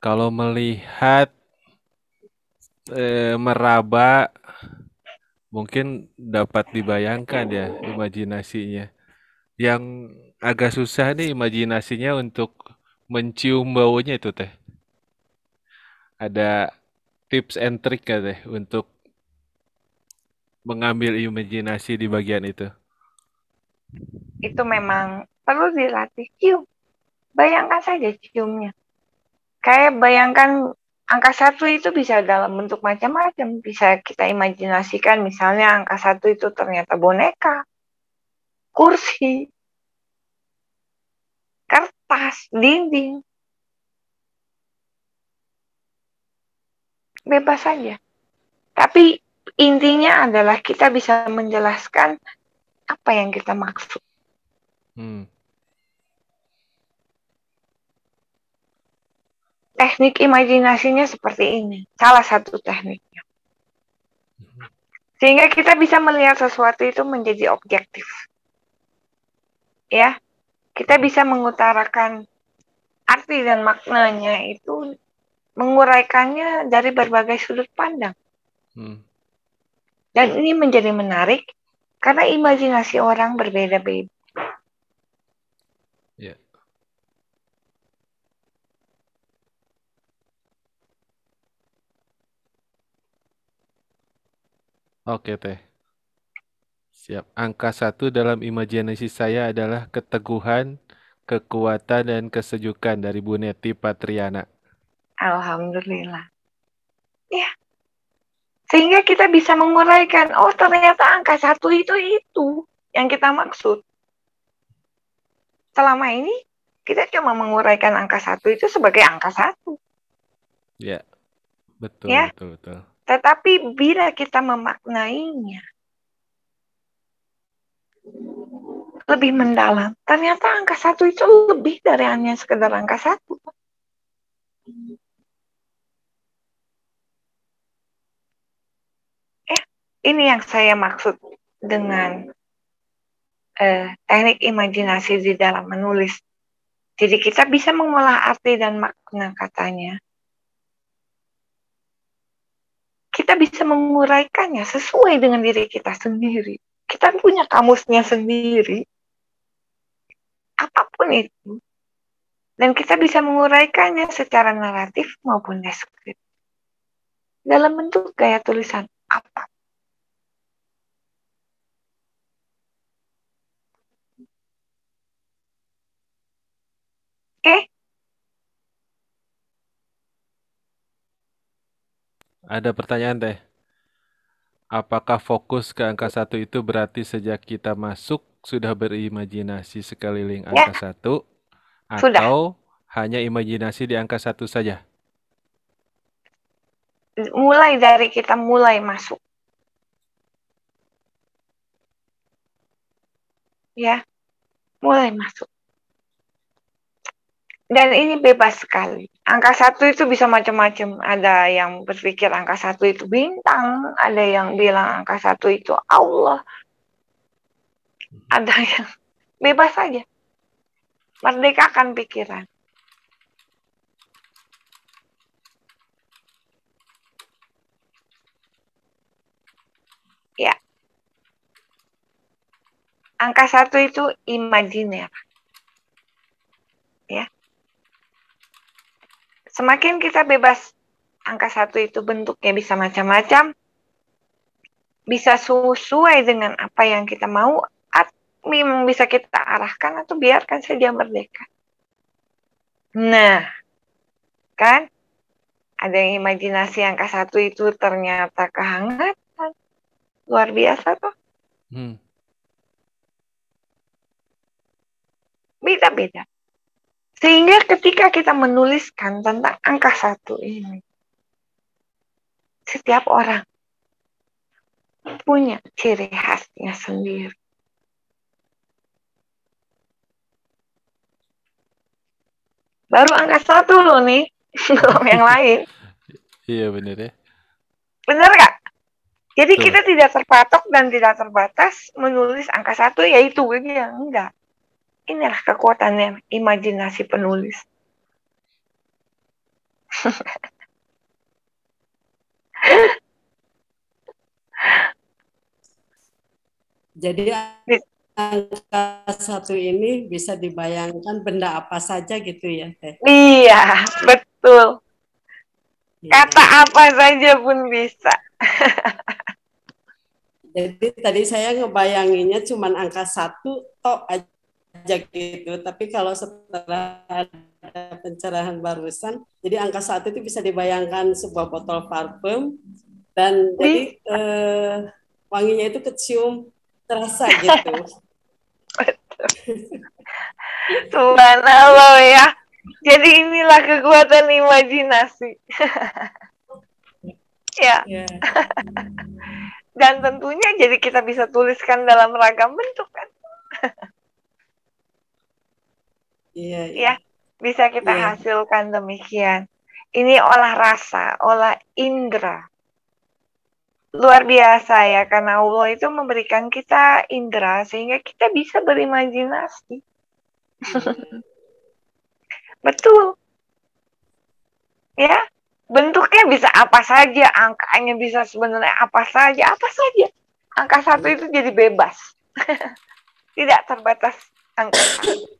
Kalau melihat eh, meraba mungkin dapat dibayangkan ya imajinasinya. Yang agak susah nih imajinasinya untuk mencium baunya itu teh. Ada tips and trick ya teh untuk mengambil imajinasi di bagian itu. Itu memang perlu dilatih cium. Bayangkan saja ciumnya. Kayak bayangkan angka satu itu bisa dalam bentuk macam-macam. Bisa kita imajinasikan misalnya angka satu itu ternyata boneka, kursi, kertas, dinding. Bebas saja. Tapi intinya adalah kita bisa menjelaskan apa yang kita maksud. Hmm. Teknik imajinasinya seperti ini. Salah satu tekniknya. Sehingga kita bisa melihat sesuatu itu menjadi objektif. Ya, kita bisa mengutarakan arti dan maknanya itu menguraikannya dari berbagai sudut pandang. Hmm. Dan ini menjadi menarik karena imajinasi orang berbeda-beda. Oke teh. Siap. Angka satu dalam imajinasi saya adalah keteguhan, kekuatan, dan kesejukan dari Bu Neti Patriana. Alhamdulillah. Ya. Sehingga kita bisa menguraikan, oh ternyata angka satu itu itu yang kita maksud. Selama ini kita cuma menguraikan angka satu itu sebagai angka satu. Ya, betul, ya? betul, betul. Tetapi bila kita memaknainya lebih mendalam, ternyata angka satu itu lebih dari hanya sekedar angka satu. Eh, ini yang saya maksud dengan eh, teknik imajinasi di dalam menulis. Jadi kita bisa mengolah arti dan makna katanya kita bisa menguraikannya sesuai dengan diri kita sendiri. Kita punya kamusnya sendiri. Apa pun itu. Dan kita bisa menguraikannya secara naratif maupun deskriptif. Dalam bentuk gaya tulisan Ada pertanyaan teh. Apakah fokus ke angka satu itu berarti sejak kita masuk sudah berimajinasi sekeliling ya. angka satu atau sudah. hanya imajinasi di angka satu saja? Mulai dari kita mulai masuk. Ya, mulai masuk. Dan ini bebas sekali. Angka satu itu bisa macam-macam. Ada yang berpikir angka satu itu bintang, ada yang bilang angka satu itu Allah. Ada yang bebas saja. Merdekakan pikiran. Ya. Angka satu itu imajiner. Ya Semakin kita bebas, angka satu itu bentuknya bisa macam-macam, bisa sesuai dengan apa yang kita mau, memang bisa kita arahkan atau biarkan saja merdeka. Nah, kan? Ada yang imajinasi angka satu itu ternyata kehangatan. Luar biasa tuh. Hmm. Beda-beda. Sehingga ketika kita menuliskan tentang angka satu ini, setiap orang punya ciri khasnya sendiri. Baru angka satu loh nih, belum yang lain. Iya benar ya. Benar gak? Jadi Tuh. kita tidak terpatok dan tidak terbatas menulis angka satu yaitu ini yang enggak. Inilah kekuatannya imajinasi penulis. Jadi angka satu ini bisa dibayangkan benda apa saja gitu ya Teh? Iya, betul. Iya. Kata apa saja pun bisa. Jadi tadi saya ngebayanginnya cuma angka satu tok aja gitu. Tapi kalau setelah ada pencerahan barusan, jadi angka satu itu bisa dibayangkan sebuah botol parfum dan jadi eh, wanginya itu kecium terasa gitu. Subhanallah ya. Jadi inilah kekuatan imajinasi. ya. Yeah. Dan tentunya jadi kita bisa tuliskan dalam ragam bentuk Iya. yeah, yeah. Ya, bisa kita yeah. hasilkan demikian. Ini olah rasa, olah indera luar biasa ya karena Allah itu memberikan kita indera sehingga kita bisa berimajinasi. Betul. Ya, bentuknya bisa apa saja, angkanya bisa sebenarnya apa saja, apa saja. Angka satu itu jadi bebas. Tidak terbatas angka satu.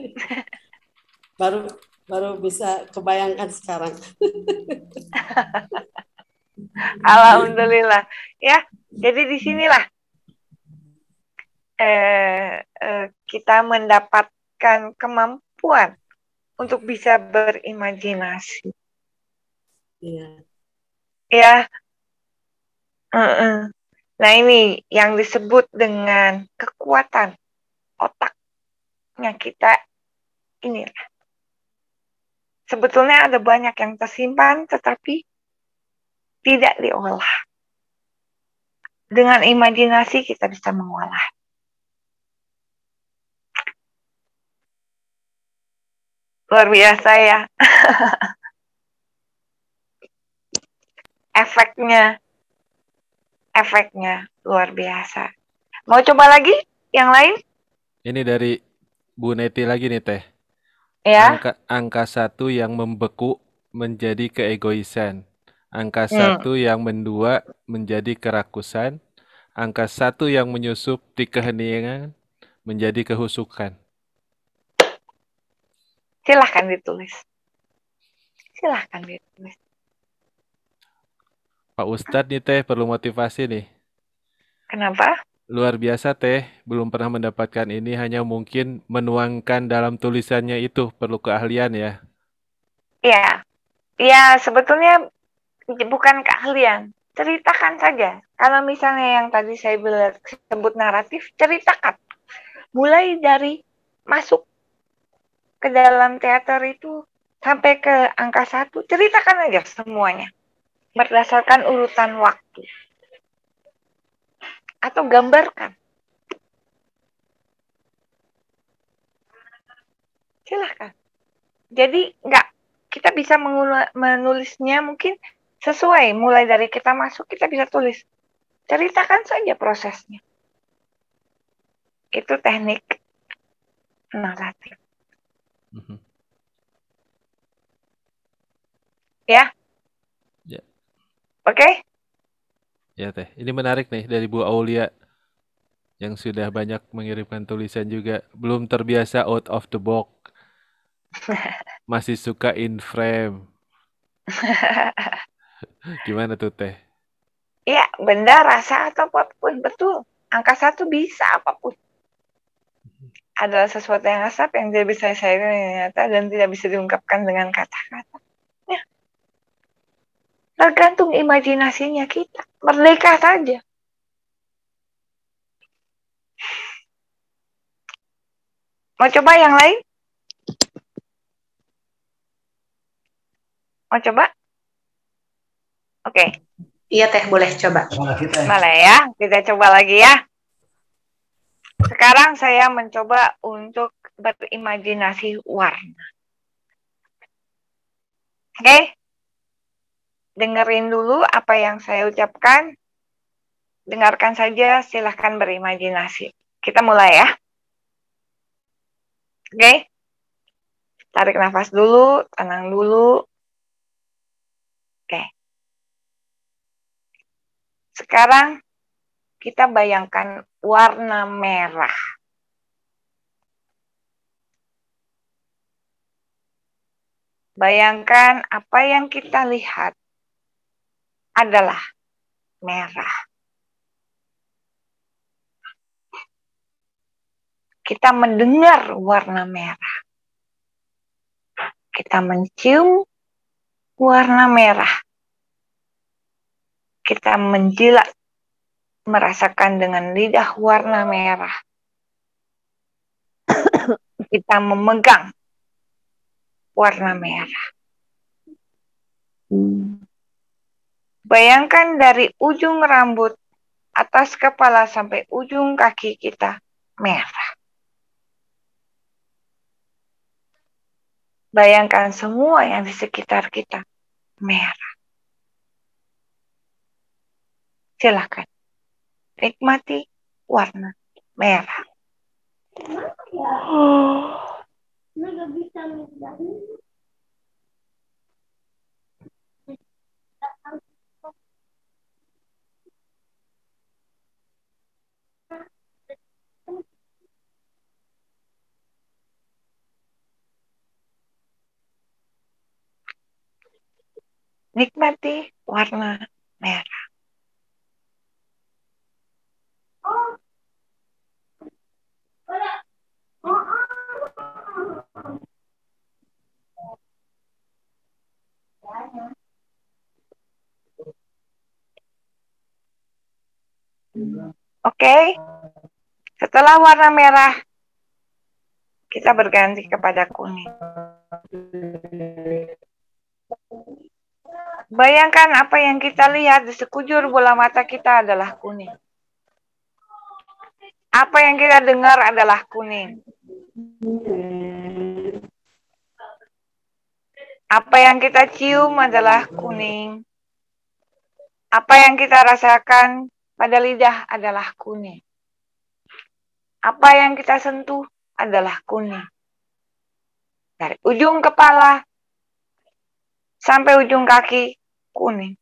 Baru baru bisa kebayangkan sekarang. Alhamdulillah. Ya, jadi di sinilah eh, eh, kita mendapatkan kemampuan untuk bisa berimajinasi. Iya. Ya. Uh -uh. Nah ini yang disebut dengan kekuatan otaknya kita inilah sebetulnya ada banyak yang tersimpan tetapi tidak diolah. Dengan imajinasi kita bisa mengolah. Luar biasa ya. efeknya efeknya luar biasa. Mau coba lagi yang lain? Ini dari Bu Neti lagi nih Teh. Ya. Angka, angka satu yang membeku menjadi keegoisan. Angka hmm. satu yang mendua menjadi kerakusan. Angka satu yang menyusup di keheningan menjadi kehusukan. Silahkan ditulis. Silahkan ditulis. Pak Ustadz nih teh perlu motivasi nih. Kenapa? Luar biasa teh, belum pernah mendapatkan ini hanya mungkin menuangkan dalam tulisannya itu perlu keahlian ya. Iya. Ya, sebetulnya bukan keahlian. Ceritakan saja. Kalau misalnya yang tadi saya bilang sebut naratif, ceritakan. Mulai dari masuk ke dalam teater itu sampai ke angka satu, ceritakan aja semuanya. Berdasarkan urutan waktu atau gambarkan. Silahkan. Jadi nggak kita bisa menulisnya mungkin sesuai mulai dari kita masuk kita bisa tulis ceritakan saja prosesnya itu teknik naratif mm -hmm. ya ya oke okay? Ya teh, ini menarik nih dari Bu Aulia yang sudah banyak mengirimkan tulisan juga. Belum terbiasa out of the box. Masih suka in frame. Gimana tuh teh? Iya, benda, rasa atau apa pun betul. Angka satu bisa apa pun. Adalah sesuatu yang asap yang tidak bisa saya nyata dan tidak bisa diungkapkan dengan kata-kata. Tergantung imajinasinya kita. Merdeka saja. Mau coba yang lain? Mau coba? Oke. Okay. Iya teh, boleh coba. Boleh ya, kita coba lagi ya. Sekarang saya mencoba untuk berimajinasi warna. Oke? Okay? Dengerin dulu apa yang saya ucapkan. Dengarkan saja, silahkan berimajinasi. Kita mulai ya. Oke? Okay? Tarik nafas dulu, tenang dulu. Oke. Sekarang kita bayangkan warna merah. Bayangkan apa yang kita lihat adalah merah. Kita mendengar warna merah. Kita mencium warna merah. Kita menjilat, merasakan dengan lidah warna merah. Kita memegang warna merah. Bayangkan dari ujung rambut atas kepala sampai ujung kaki kita merah. Bayangkan semua yang di sekitar kita merah. Silahkan nikmati warna merah. Nikmati warna merah. Oke, setelah warna merah, kita berganti kepada kuning. Bayangkan apa yang kita lihat di sekujur bola mata kita adalah kuning. Apa yang kita dengar adalah kuning. Apa yang kita cium adalah kuning. Apa yang kita rasakan pada lidah adalah kuning. Apa yang kita sentuh adalah kuning. Dari ujung kepala sampai ujung kaki kuning.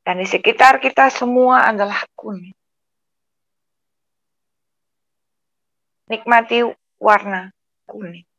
Dan di sekitar kita semua adalah kuning. Nikmati warna kuning.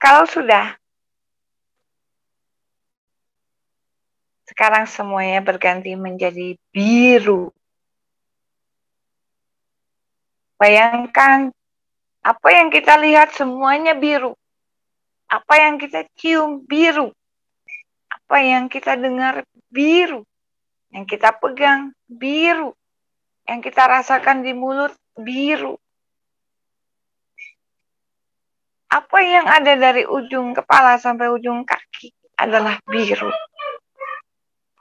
Kalau sudah, sekarang semuanya berganti menjadi biru. Bayangkan apa yang kita lihat semuanya biru. Apa yang kita cium biru. Apa yang kita dengar biru. Yang kita pegang biru. Yang kita rasakan di mulut biru apa yang ada dari ujung kepala sampai ujung kaki adalah biru.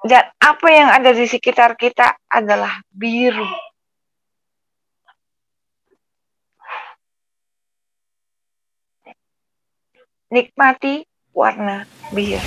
Dan apa yang ada di sekitar kita adalah biru. Nikmati warna biru.